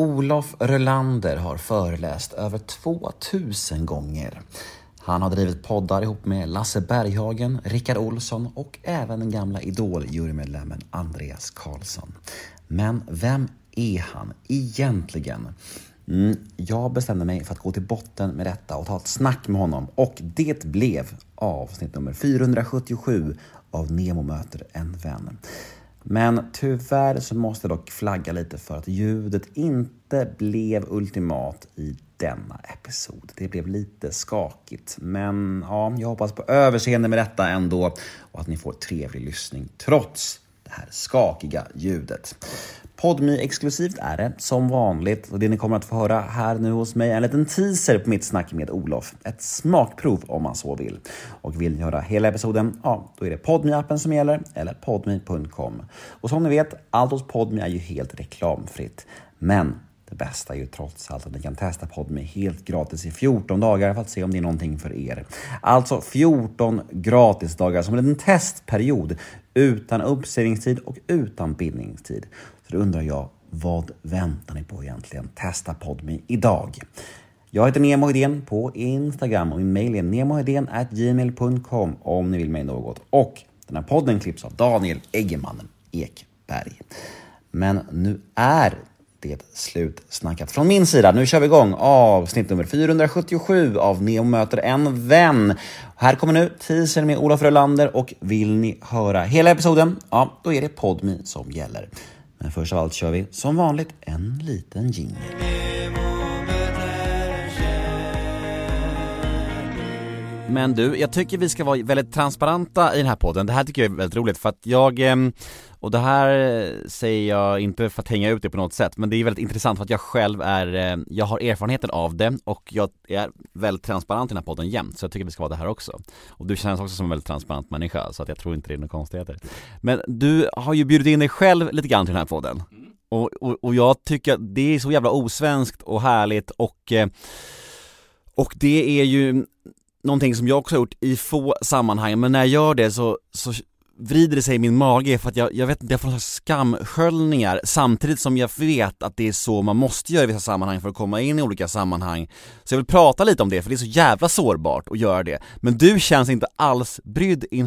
Olof Rölander har föreläst över 2000 gånger. Han har drivit poddar ihop med Lasse Berghagen, Rickard Olsson och även den gamla Idol-jurymedlemmen Andreas Karlsson. Men vem är han egentligen? Mm, jag bestämde mig för att gå till botten med detta och ta ett snack med honom och det blev avsnitt nummer 477 av Nemo möter en vän. Men tyvärr så måste jag dock flagga lite för att ljudet inte blev ultimat i denna episod. Det blev lite skakigt, men ja, jag hoppas på överseende med detta ändå och att ni får trevlig lyssning trots det här skakiga ljudet Podmi exklusivt är det som vanligt och det ni kommer att få höra här nu hos mig är en liten teaser på mitt snack med Olof. Ett smakprov om man så vill. Och vill ni höra hela episoden, ja, då är det podmi appen som gäller eller podmi.com. Och som ni vet, allt hos Podmi är ju helt reklamfritt. Men det bästa är ju trots allt att ni kan testa Podme helt gratis i 14 dagar för att se om det är någonting för er. Alltså 14 gratisdagar som en liten testperiod utan uppsägningstid och utan bindningstid. Så då undrar jag, vad väntar ni på egentligen? Testa Podme idag. Jag heter Nemo Hedén på Instagram och min mejl är gmail.com om ni vill mig något. Och den här podden klipps av Daniel Eggemannen Ekberg. Men nu är det slutsnackat från min sida. Nu kör vi igång avsnitt nummer 477 av Neo möter en vän. Här kommer nu teasern med Olof Rölander och vill ni höra hela episoden, ja, då är det Podmi som gäller. Men först av allt kör vi som vanligt en liten jingel. Men du, jag tycker vi ska vara väldigt transparenta i den här podden. Det här tycker jag är väldigt roligt för att jag, ehm, och det här säger jag inte för att hänga ut det på något sätt, men det är väldigt intressant för att jag själv är, eh, jag har erfarenheten av det och jag är väldigt transparent i den här podden jämt, så jag tycker vi ska vara det här också. Och du känns också som en väldigt transparent människa, så att jag tror inte det är några konstigheter. Men du har ju bjudit in dig själv lite grann till den här podden. Och, och, och jag tycker att det är så jävla osvenskt och härligt och eh, och det är ju någonting som jag också har gjort i få sammanhang, men när jag gör det så, så vrider det sig i min mage för att jag, jag vet inte, jag får några skamsköljningar samtidigt som jag vet att det är så man måste göra i vissa sammanhang för att komma in i olika sammanhang. Så jag vill prata lite om det, för det är så jävla sårbart att göra det. Men du känns inte alls brydd in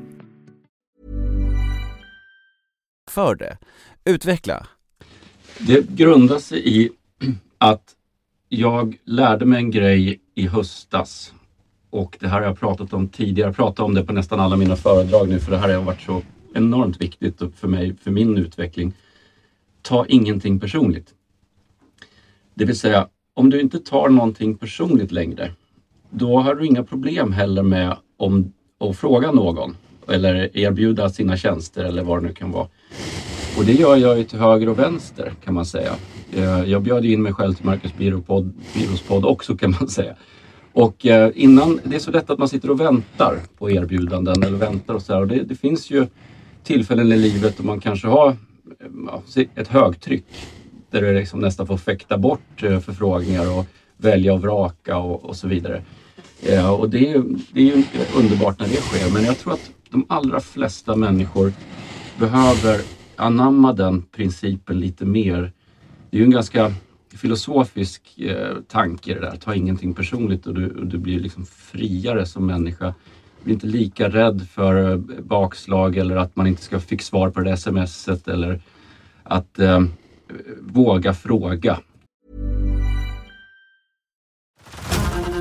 för det. Utveckla. Det grundar sig i att jag lärde mig en grej i höstas och det här har jag pratat om tidigare. Jag pratar om det på nästan alla mina föredrag nu för det här har varit så enormt viktigt för mig, för min utveckling. Ta ingenting personligt. Det vill säga, om du inte tar någonting personligt längre, då har du inga problem heller med om, att fråga någon eller erbjuda sina tjänster eller vad det nu kan vara. Och det gör jag ju till höger och vänster kan man säga. Eh, jag bjöd in mig själv till Marcus Birros podd också kan man säga. Och eh, innan, det är så lätt att man sitter och väntar på erbjudanden eller väntar och så här. Och det, det finns ju tillfällen i livet då man kanske har ett högtryck där du liksom nästan får fäkta bort eh, förfrågningar och välja och vraka och, och så vidare. Och det är, det är ju underbart när det sker men jag tror att de allra flesta människor behöver anamma den principen lite mer. Det är ju en ganska filosofisk eh, tanke det där. Ta ingenting personligt och du, och du blir liksom friare som människa. Du blir inte lika rädd för eh, bakslag eller att man inte ska fick svar på det där smset eller att eh, våga fråga.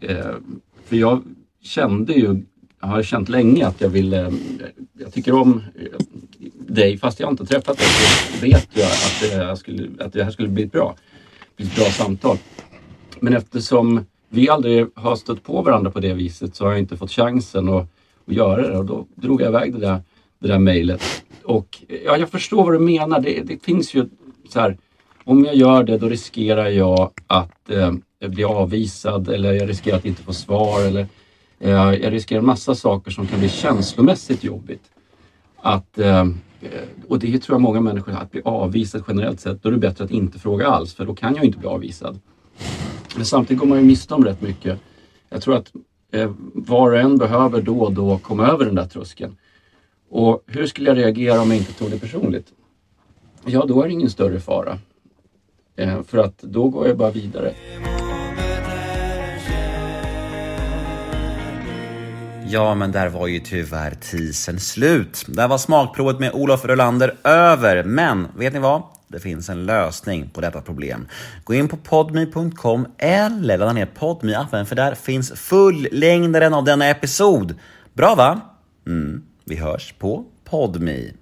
Eh, för jag kände ju, jag har känt länge att jag ville, eh, jag tycker om eh, dig fast jag inte träffat dig så vet jag att det, skulle, att det här skulle bli ett bra, ett bra samtal. Men eftersom vi aldrig har stött på varandra på det viset så har jag inte fått chansen att, att göra det och då drog jag iväg det där, det där mejlet. Och eh, ja, jag förstår vad du menar. Det, det finns ju så här, om jag gör det då riskerar jag att eh, bli avvisad eller jag riskerar att inte få svar eller eh, jag riskerar massa saker som kan bli känslomässigt jobbigt. Att, eh, och det tror jag många människor, att bli avvisad generellt sett, då är det bättre att inte fråga alls för då kan jag inte bli avvisad. Men samtidigt går man ju miste om rätt mycket. Jag tror att eh, var och en behöver då och då komma över den där tröskeln. Och hur skulle jag reagera om jag inte tog det personligt? Ja, då är det ingen större fara. Eh, för att då går jag bara vidare. Ja, men där var ju tyvärr tisen slut. Där var smakprovet med Olof Rolander över. Men vet ni vad? Det finns en lösning på detta problem. Gå in på podme.com eller ladda ner podme appen för där finns fullängdaren av denna episod. Bra va? Mm, vi hörs på podme.